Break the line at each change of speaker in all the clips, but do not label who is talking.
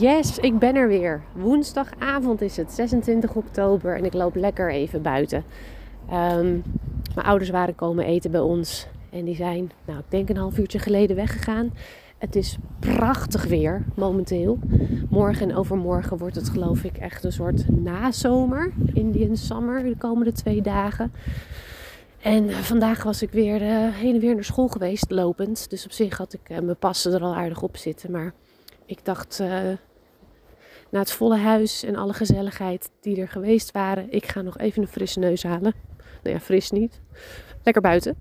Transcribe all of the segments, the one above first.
Yes, ik ben er weer. Woensdagavond is het, 26 oktober en ik loop lekker even buiten. Ehm, mijn ouders waren komen eten bij ons en die zijn, nou ik denk een half uurtje geleden weggegaan. Het is prachtig weer momenteel. Morgen en overmorgen wordt het geloof ik echt een soort nazomer, Indian summer, de komende twee dagen. En eh, vandaag was ik weer uh, heen en weer naar school geweest, lopend. Dus op zich had ik uh, mijn passen er al aardig op zitten. Maar ik dacht, na het volle huis en alle gezelligheid die er geweest waren, ik ga nog even een frisse neus halen. Nou ja, fris niet. Lekker buiten,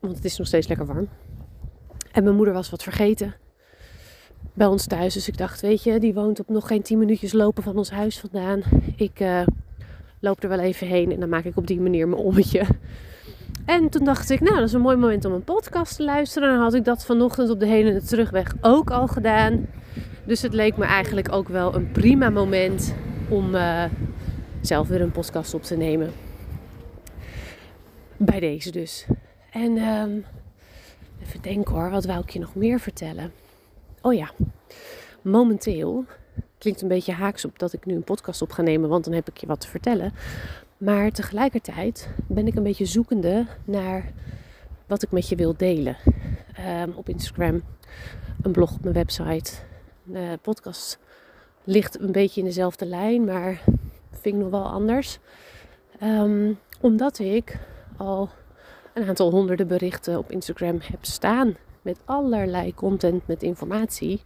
want het is nog steeds lekker warm. En mijn moeder was wat vergeten bij ons thuis. Dus ik dacht, weet je, die woont op nog geen 10 minuutjes lopen van ons huis vandaan. Ik loop er wel even heen en dan maak ik op die manier mijn ommetje. En toen dacht ik, nou, dat is een mooi moment om een podcast te luisteren. En dan had ik dat vanochtend op de hele terugweg ook al gedaan. Dus het leek me eigenlijk ook wel een prima moment om uh, zelf weer een podcast op te nemen. Bij deze dus. En um, even denken hoor, wat wou ik je nog meer vertellen? Oh ja, momenteel klinkt een beetje haaks op dat ik nu een podcast op ga nemen, want dan heb ik je wat te vertellen. Maar tegelijkertijd ben ik een beetje zoekende naar wat ik met je wil delen. Um, op Instagram, een blog op mijn website. De podcast ligt een beetje in dezelfde lijn, maar vind ik nog wel anders. Um, omdat ik al een aantal honderden berichten op Instagram heb staan met allerlei content, met informatie.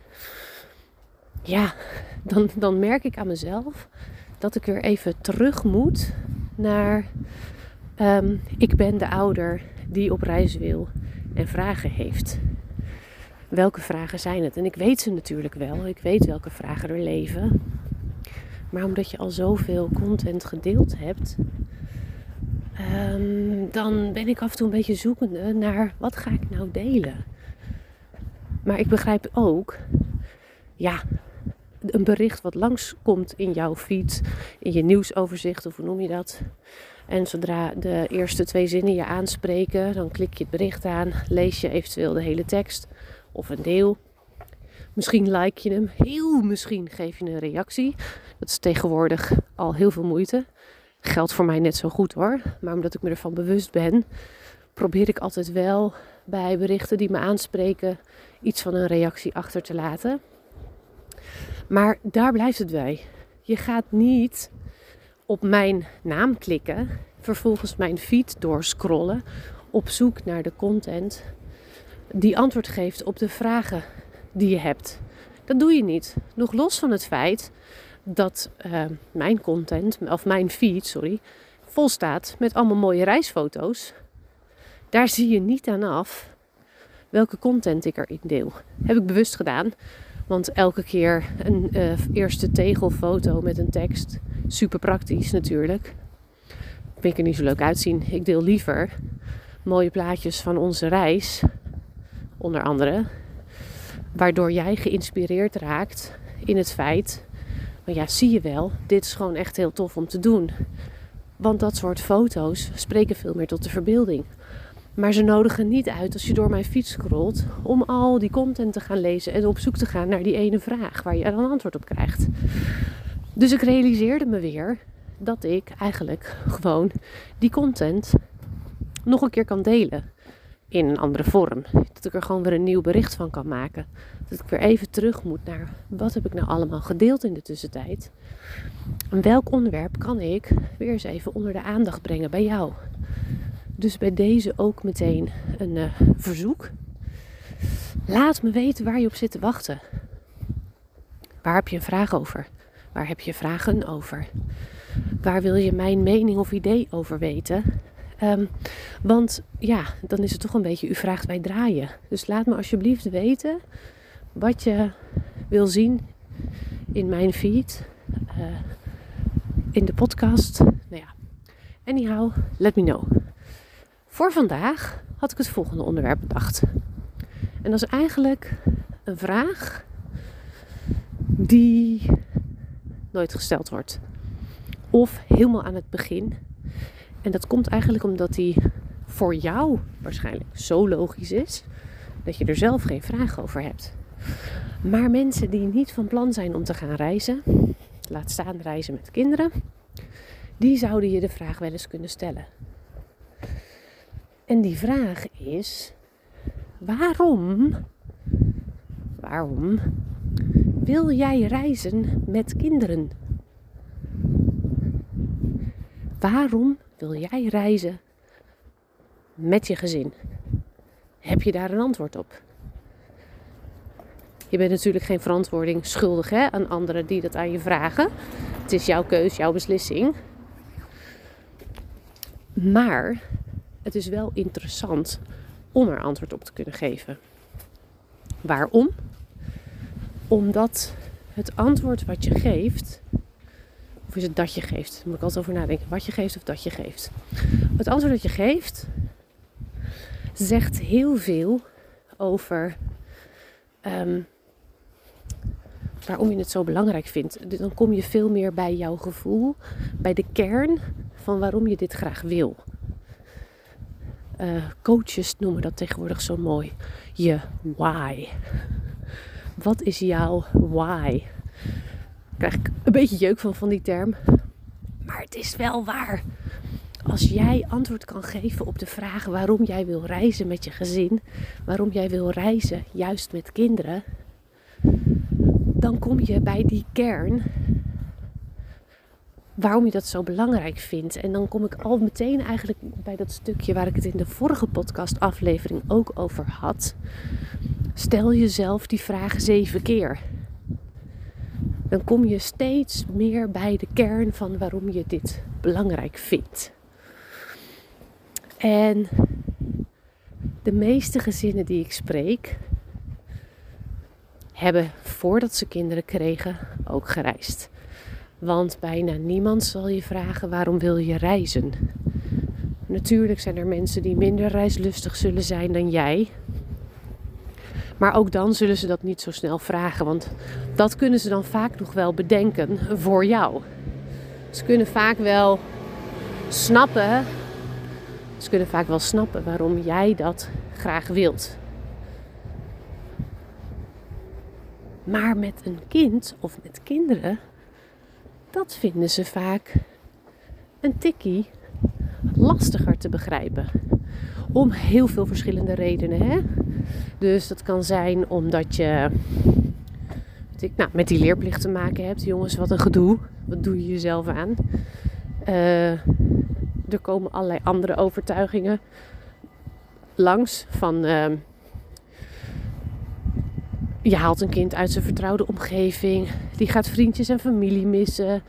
Ja, dan, dan merk ik aan mezelf dat ik weer even terug moet naar um, ik ben de ouder die op reis wil en vragen heeft. Welke vragen zijn het? En ik weet ze natuurlijk wel. Ik weet welke vragen er leven. Maar omdat je al zoveel content gedeeld hebt, um, dan ben ik af en toe een beetje zoekende naar wat ga ik nou delen. Maar ik begrijp ook, ja, een bericht wat langskomt in jouw feed, in je nieuwsoverzicht of hoe noem je dat. En zodra de eerste twee zinnen je aanspreken, dan klik je het bericht aan, lees je eventueel de hele tekst of een deel. Misschien like je hem, heel misschien geef je een reactie. Dat is tegenwoordig al heel veel moeite. Geldt voor mij net zo goed hoor. Maar omdat ik me ervan bewust ben, probeer ik altijd wel bij berichten die me aanspreken iets van een reactie achter te laten. Maar daar blijft het bij. Je gaat niet op mijn naam klikken, vervolgens mijn feed doorscrollen op zoek naar de content die antwoord geeft op de vragen die je hebt. Dat doe je niet. Nog los van het feit dat uh, mijn content, of mijn feed, sorry, vol staat met allemaal mooie reisfoto's. Daar zie je niet aan af welke content ik erin deel. Heb ik bewust gedaan. Want elke keer een uh, eerste tegelfoto met een tekst. Super praktisch natuurlijk. Vind ik er niet zo leuk uitzien. Ik deel liever mooie plaatjes van onze reis. Onder andere. Waardoor jij geïnspireerd raakt in het feit. Maar ja, zie je wel, dit is gewoon echt heel tof om te doen. Want dat soort foto's spreken veel meer tot de verbeelding. Maar ze nodigen niet uit als je door mijn fiets scrolt om al die content te gaan lezen en op zoek te gaan naar die ene vraag waar je dan antwoord op krijgt. Dus ik realiseerde me weer dat ik eigenlijk gewoon die content nog een keer kan delen in een andere vorm. Dat ik er gewoon weer een nieuw bericht van kan maken. Dat ik weer even terug moet naar wat heb ik nou allemaal gedeeld in de tussentijd. En welk onderwerp kan ik weer eens even onder de aandacht brengen bij jou. Dus bij deze ook meteen een uh, verzoek. Laat me weten waar je op zit te wachten. Waar heb je een vraag over? Waar heb je vragen over? Waar wil je mijn mening of idee over weten? Um, want ja, dan is het toch een beetje u vraagt wij draaien. Dus laat me alsjeblieft weten wat je wil zien in mijn feed, uh, in de podcast. Nou ja, anyhow, let me know. Voor vandaag had ik het volgende onderwerp bedacht. En dat is eigenlijk een vraag die nooit gesteld wordt. Of helemaal aan het begin. En dat komt eigenlijk omdat die voor jou waarschijnlijk zo logisch is dat je er zelf geen vraag over hebt. Maar mensen die niet van plan zijn om te gaan reizen, laat staan reizen met kinderen, die zouden je de vraag wel eens kunnen stellen. En die vraag is: waarom, waarom wil jij reizen met kinderen? Waarom wil jij reizen met je gezin? Heb je daar een antwoord op? Je bent natuurlijk geen verantwoording schuldig hè, aan anderen die dat aan je vragen. Het is jouw keus, jouw beslissing. Maar het is wel interessant om er antwoord op te kunnen geven. Waarom? Omdat het antwoord wat je geeft, of is het dat je geeft? Daar moet ik altijd over nadenken. Wat je geeft of dat je geeft. Het antwoord dat je geeft zegt heel veel over ehm, waarom je het zo belangrijk vindt. Dan kom je veel meer bij jouw gevoel, bij de kern van waarom je dit graag wil. Uh, coaches noemen dat tegenwoordig zo mooi. Je why. Wat is jouw why? Krijg ik een beetje jeuk van van die term. Maar het is wel waar. Als jij antwoord kan geven op de vraag waarom jij wil reizen met je gezin, waarom jij wil reizen juist met kinderen, dan kom je bij die kern waarom je dat zo belangrijk vindt. En dan kom ik al meteen eigenlijk bij dat stukje waar ik het in de vorige podcast aflevering ook over had. Stel jezelf die vraag zeven keer. Dan kom je steeds meer bij de kern van waarom je dit belangrijk vindt. En de meeste gezinnen die ik spreek, hebben voordat ze kinderen kregen ook gereisd. Want bijna niemand zal je vragen waarom wil je reizen. Natuurlijk zijn er mensen die minder reislustig zullen zijn dan jij. Maar ook dan zullen ze dat niet zo snel vragen, want dat kunnen ze dan vaak nog wel bedenken voor jou. Ze kunnen vaak wel snappen, ze kunnen vaak wel snappen waarom jij dat graag wilt. Maar met een kind of met kinderen, dat vinden ze vaak een tikkie lastiger te begrijpen. Om heel veel verschillende redenen. Hè? Dus dat kan zijn omdat je nou, met die leerplicht te maken hebt. Jongens, wat een gedoe. Wat doe je jezelf aan? Uh, er komen allerlei andere overtuigingen langs van... Uh, je haalt een kind uit zijn vertrouwde omgeving. Die gaat vriendjes en familie missen.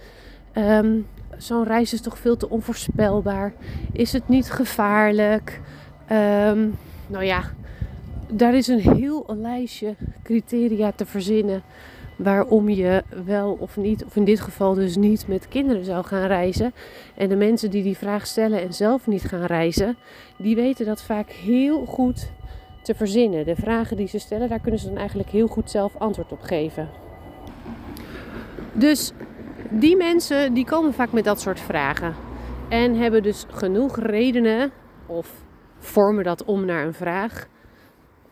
Um, Zo'n reis is toch veel te onvoorspelbaar. Is het niet gevaarlijk? Um, nou ja, daar is een heel lijstje criteria te verzinnen waarom je wel of niet, of in dit geval dus niet met kinderen zou gaan reizen. En de mensen die die vraag stellen en zelf niet gaan reizen, die weten dat vaak heel goed te verzinnen. De vragen die ze stellen, daar kunnen ze dan eigenlijk heel goed zelf antwoord op geven. Dus die mensen die komen vaak met dat soort vragen. En hebben dus genoeg redenen of vormen dat om naar een vraag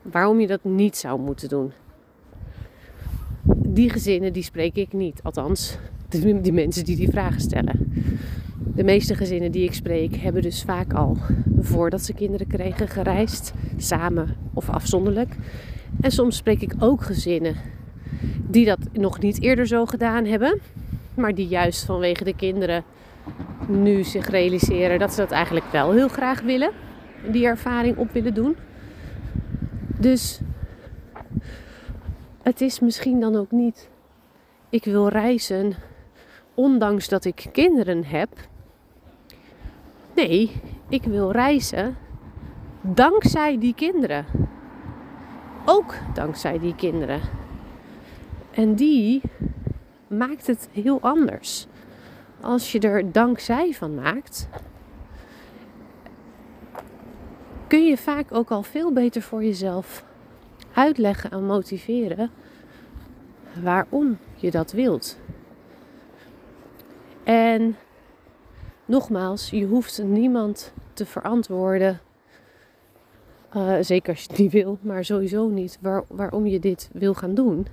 waarom je dat niet zou moeten doen. Die gezinnen die spreek ik niet, althans die mensen die die vragen stellen. De meeste gezinnen die ik spreek hebben dus vaak al voordat ze kinderen kregen gereisd, samen of afzonderlijk. En soms spreek ik ook gezinnen die dat nog niet eerder zo gedaan hebben, maar die juist vanwege de kinderen nu zich realiseren dat ze dat eigenlijk wel heel graag willen, die ervaring op willen doen. Dus het is misschien dan ook niet, ik wil reizen ondanks dat ik kinderen heb. Nee, ik wil reizen dankzij die kinderen. Ook dankzij die kinderen. En die maakt het heel anders. Als je er dankzij van maakt, kun je vaak ook al veel beter voor jezelf uitleggen en motiveren waarom je dat wilt. En nogmaals, je hoeft niemand te verantwoorden Uh, zeker als je het niet wil, maar sowieso niet waar, waarom je dit wil gaan doen.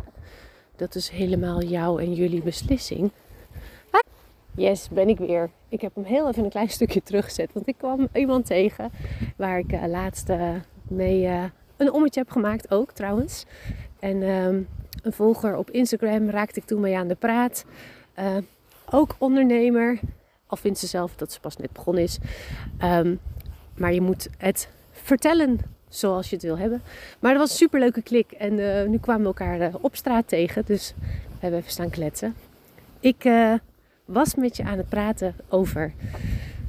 Dat is helemaal jouw en jullie beslissing. Yes, ben ik weer. Ik heb hem heel even een klein stukje teruggezet. Want ik kwam iemand tegen waar ik uh, laatst uh, mee een ommetje heb gemaakt ook trouwens. En um, een volger op Instagram raakte ik toen mee aan de praat. ook ondernemer. Al vindt ze zelf dat ze pas net begonnen is. Um, maar je moet het vertellen zoals je het wil hebben. Maar dat was een superleuke klik. En nu kwamen we elkaar op straat tegen. Dus we hebben even staan kletsen. Ik was met je aan het praten over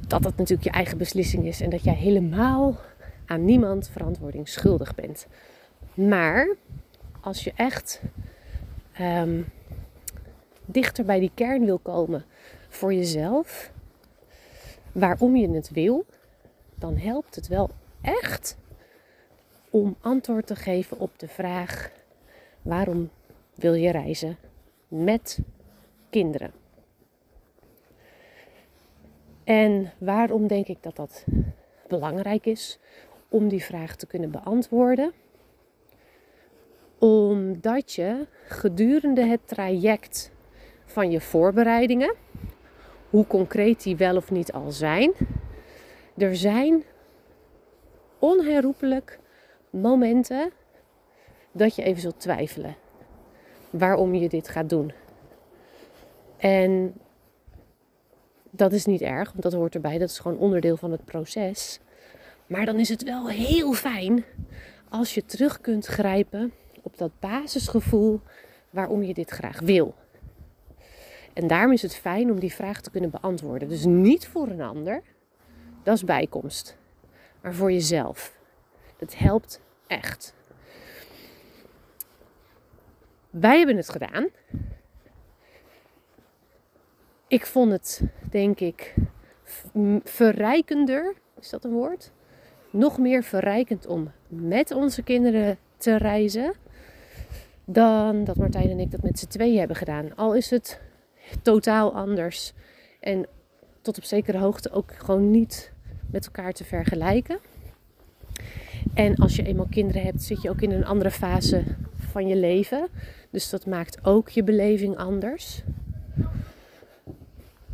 dat dat natuurlijk je eigen beslissing is en dat jij helemaal aan niemand verantwoording schuldig bent. Maar als je echt um, dichter bij die kern wil komen voor jezelf, waarom je het wil, dan helpt het wel echt om antwoord te geven op de vraag: waarom wil je reizen met kinderen? En waarom denk ik dat dat belangrijk is om die vraag te kunnen beantwoorden? Omdat je gedurende het traject van je voorbereidingen, hoe concreet die wel of niet al zijn, er zijn onherroepelijk momenten dat je even zult twijfelen waarom je dit gaat doen. En dat is niet erg, want dat hoort erbij. Dat is gewoon onderdeel van het proces. Maar dan is het wel heel fijn als je terug kunt grijpen op dat basisgevoel waarom je dit graag wil. En daarom is het fijn om die vraag te kunnen beantwoorden. Dus niet voor een ander, dat is bijkomst, maar voor jezelf. Dat helpt echt. Wij hebben het gedaan ik vond het, denk ik, verrijkender, is dat een woord? Nog meer verrijkend om met onze kinderen te reizen. Dan dat Martijn en ik dat met z'n tweeën hebben gedaan. Al is het totaal anders. En tot op zekere hoogte ook gewoon niet met elkaar te vergelijken. En als je eenmaal kinderen hebt, zit je ook in een andere fase van je leven. Dus dat maakt ook je beleving anders.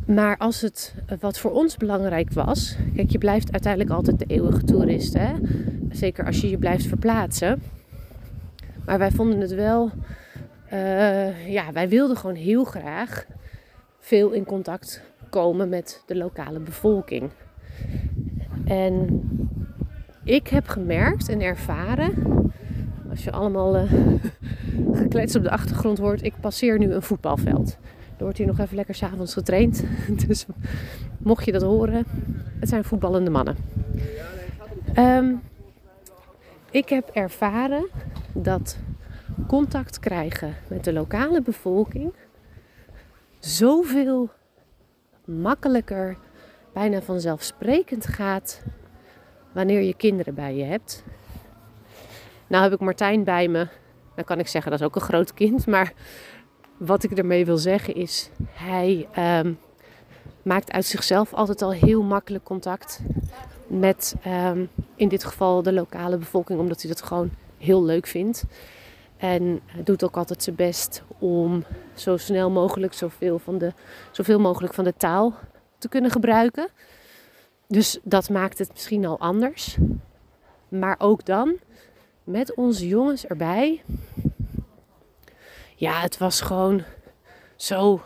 Maar als het eh, wat voor ons belangrijk was, kijk, je blijft uiteindelijk altijd de eeuwige toerist, hè? Zeker als je je blijft verplaatsen. Maar wij vonden het wel, uh, ja, wij wilden gewoon heel graag veel in contact komen met de lokale bevolking. En ik heb gemerkt en ervaren, als je allemaal uh, geklets op de achtergrond hoort, ik passeer nu een voetbalveld. Er wordt hier nog even lekker s'avonds getraind. Dus mocht je dat horen, het zijn voetballende mannen. Um, ik heb ervaren dat contact krijgen met de lokale bevolking zoveel makkelijker, bijna vanzelfsprekend gaat wanneer je kinderen bij je hebt. Nou heb ik Martijn bij me. Dan kan ik zeggen dat is ook een groot kind, maar wat ik ermee wil zeggen is, hij um, maakt uit zichzelf altijd al heel makkelijk contact met um, in dit geval de lokale bevolking, omdat hij dat gewoon heel leuk vindt. En doet ook altijd zijn best om zo snel mogelijk zoveel, van de, zoveel mogelijk van de taal te kunnen gebruiken. Dus dat maakt het misschien al anders. Maar ook dan, met onze jongens erbij, ja, het was gewoon zo.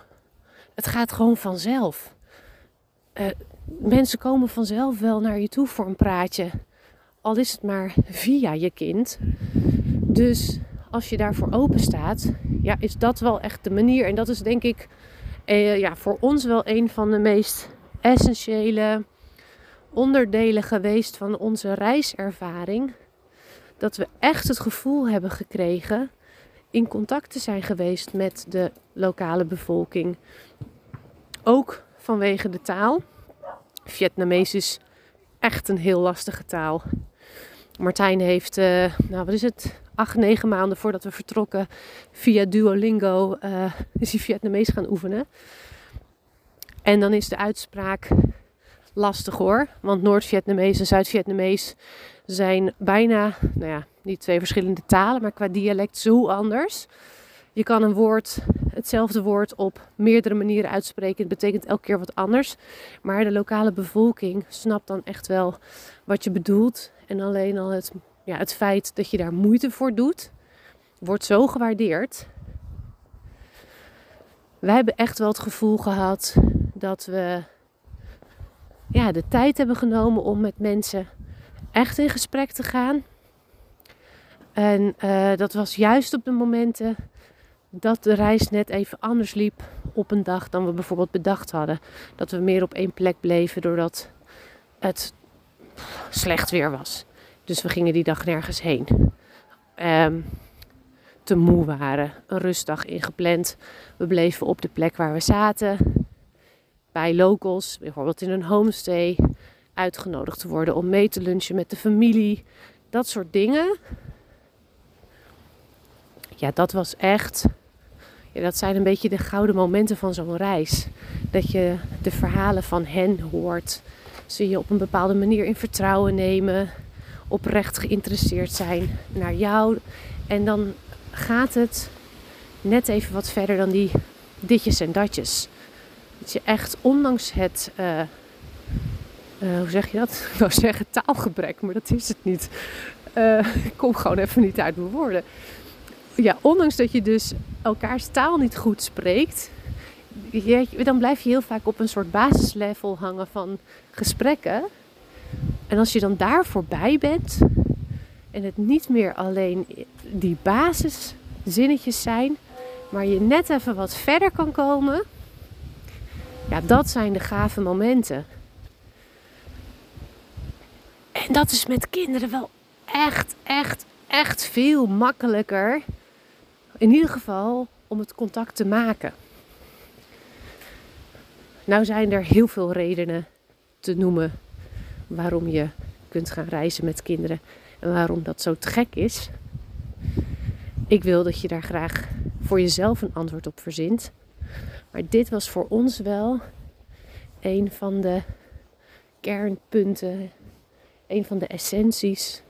Het gaat gewoon vanzelf. Uh, mensen komen vanzelf wel naar je toe voor een praatje. Al is het maar via je kind. Dus als je daarvoor open staat, ja, is dat wel echt de manier. En dat is denk ik eh, ja, voor ons wel een van de meest essentiële onderdelen geweest van onze reiservaring. Dat we echt het gevoel hebben gekregen in contact te zijn geweest met de lokale bevolking. Ook vanwege de taal. Vietnamees is echt een heel lastige taal. Martijn heeft, uh, nou wat is het, acht, negen maanden voordat we vertrokken via Duolingo uh, is hij Vietnamees gaan oefenen. En dan is de uitspraak lastig hoor. Want Noord-Vietnamees en Zuid-Vietnamees zijn bijna, nou ja, niet twee verschillende talen, maar qua dialect zo anders. Je kan een woord, hetzelfde woord op meerdere manieren uitspreken. Het betekent elke keer wat anders. Maar de lokale bevolking snapt dan echt wel wat je bedoelt. En alleen al het, ja, het feit dat je daar moeite voor doet, wordt zo gewaardeerd. Wij hebben echt wel het gevoel gehad dat we ja, de tijd hebben genomen om met mensen echt in gesprek te gaan. En uh, dat was juist op de momenten dat de reis net even anders liep op een dag dan we bijvoorbeeld bedacht hadden. Dat we meer op één plek bleven doordat het slecht weer was. Dus we gingen die dag nergens heen. Um, te moe waren. Een rustdag ingepland. We bleven op de plek waar we zaten. Bij locals, bijvoorbeeld in een homestay. Uitgenodigd te worden om mee te lunchen met de familie. Dat soort dingen. Ja, dat was echt ja, dat zijn een beetje de gouden momenten van zo'n reis. Dat je de verhalen van hen hoort. Ze je op een bepaalde manier in vertrouwen nemen. Oprecht geïnteresseerd zijn naar jou. En dan gaat het net even wat verder dan die ditjes en datjes. Dat je echt, ondanks het. Uh, uh, hoe zeg je dat? Ik wou zeggen taalgebrek, maar dat is het niet. Uh, ik kom gewoon even niet uit mijn woorden ja, ondanks dat je dus elkaars taal niet goed spreekt, dan blijf je heel vaak op een soort basislevel hangen van gesprekken. En als je dan daar voorbij bent en het niet meer alleen die basiszinnetjes zijn, maar je net even wat verder kan komen, ja, dat zijn de gave momenten. En dat is met kinderen wel echt, echt, echt veel makkelijker in ieder geval om het contact te maken. Nou zijn er heel veel redenen te noemen waarom je kunt gaan reizen met kinderen en waarom dat zo te gek is. Ik wil dat je daar graag voor jezelf een antwoord op verzint. Maar dit was voor ons wel een van de kernpunten, een van de essenties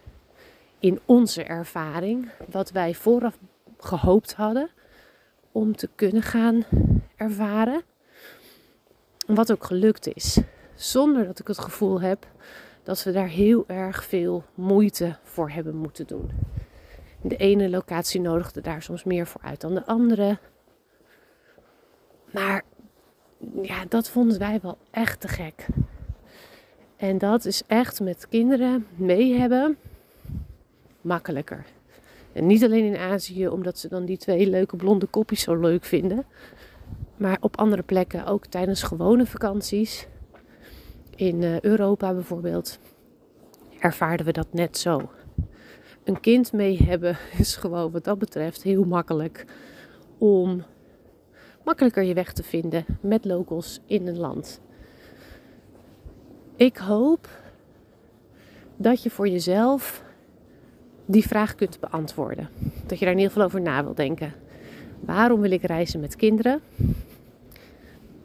in onze ervaring, wat wij vooraf gehoopt hadden om te kunnen gaan ervaren. Wat ook gelukt is. Zonder dat ik het gevoel heb dat we daar heel erg veel moeite voor hebben moeten doen. De ene locatie nodigde daar soms meer voor uit dan de andere. Maar ja, dat vonden wij wel echt te gek. En dat is echt met kinderen mee hebben makkelijker. En niet alleen in Azië, omdat ze dan die twee leuke blonde kopjes zo leuk vinden. Maar op andere plekken, ook tijdens gewone vakanties. In eh, Europa bijvoorbeeld, ervaarden we dat net zo. Een kind mee hebben is gewoon wat dat betreft heel makkelijk om makkelijker je weg te vinden met locals in een land. Ik hoop dat je voor jezelf die vraag kunt beantwoorden. Dat je daar in ieder geval over na wil denken. Waarom wil ik reizen met kinderen?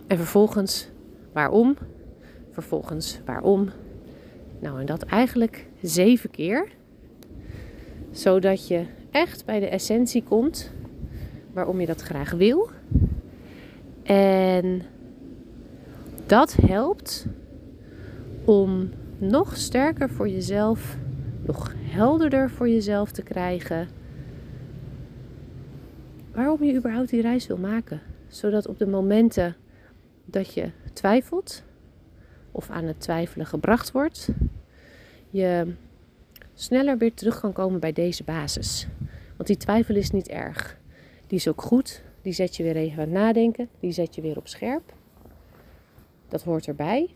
En vervolgens waarom? Vervolgens waarom? Nou, en dat eigenlijk zeven keer. Zodat je echt bij de essentie komt waarom je dat graag wil. En dat helpt om nog sterker voor jezelf nog helderder voor jezelf te krijgen waarom je überhaupt die reis wil maken. Zodat op de momenten dat je twijfelt of aan het twijfelen gebracht wordt, je sneller weer terug kan komen bij deze basis. Want die twijfel is niet erg. Die is ook goed. Die zet je weer even aan het nadenken. Die zet je weer op scherp. Dat hoort erbij.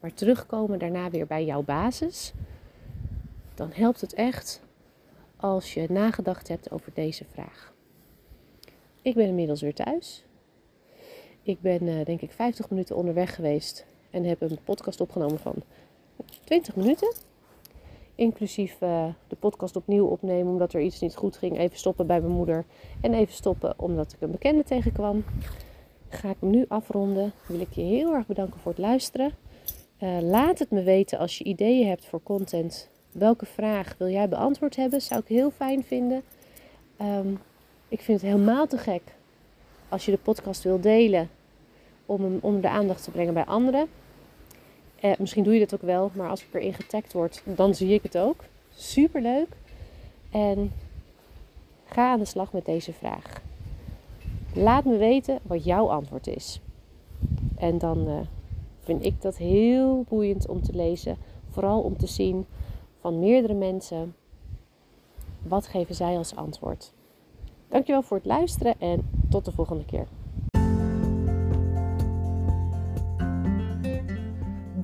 Maar terugkomen daarna weer bij jouw basis dan helpt het echt als je nagedacht hebt over deze vraag. Ik ben inmiddels weer thuis. Ik ben uh, denk ik 50 minuten onderweg geweest en heb een podcast opgenomen van 20 minuten. Inclusief uh, de podcast opnieuw opnemen omdat er iets niet goed ging. Even stoppen bij mijn moeder en even stoppen omdat ik een bekende tegenkwam. Ga ik hem nu afronden. Wil ik je heel erg bedanken voor het luisteren. Uh, laat het me weten als je ideeën hebt voor content. Welke vraag wil jij beantwoord hebben? Zou ik heel fijn vinden. Um, ik vind het helemaal te gek als je de podcast wil delen om hem onder de aandacht te brengen bij anderen. Eh, misschien doe je dat ook wel, maar als ik erin getagd word, dan zie ik het ook. Super leuk. En ga aan de slag met deze vraag. Laat me weten wat jouw antwoord is. En dan uh, vind ik dat heel boeiend om te lezen. Vooral om te zien van meerdere mensen. Wat geven zij als antwoord? Dankjewel voor het luisteren en tot de volgende keer.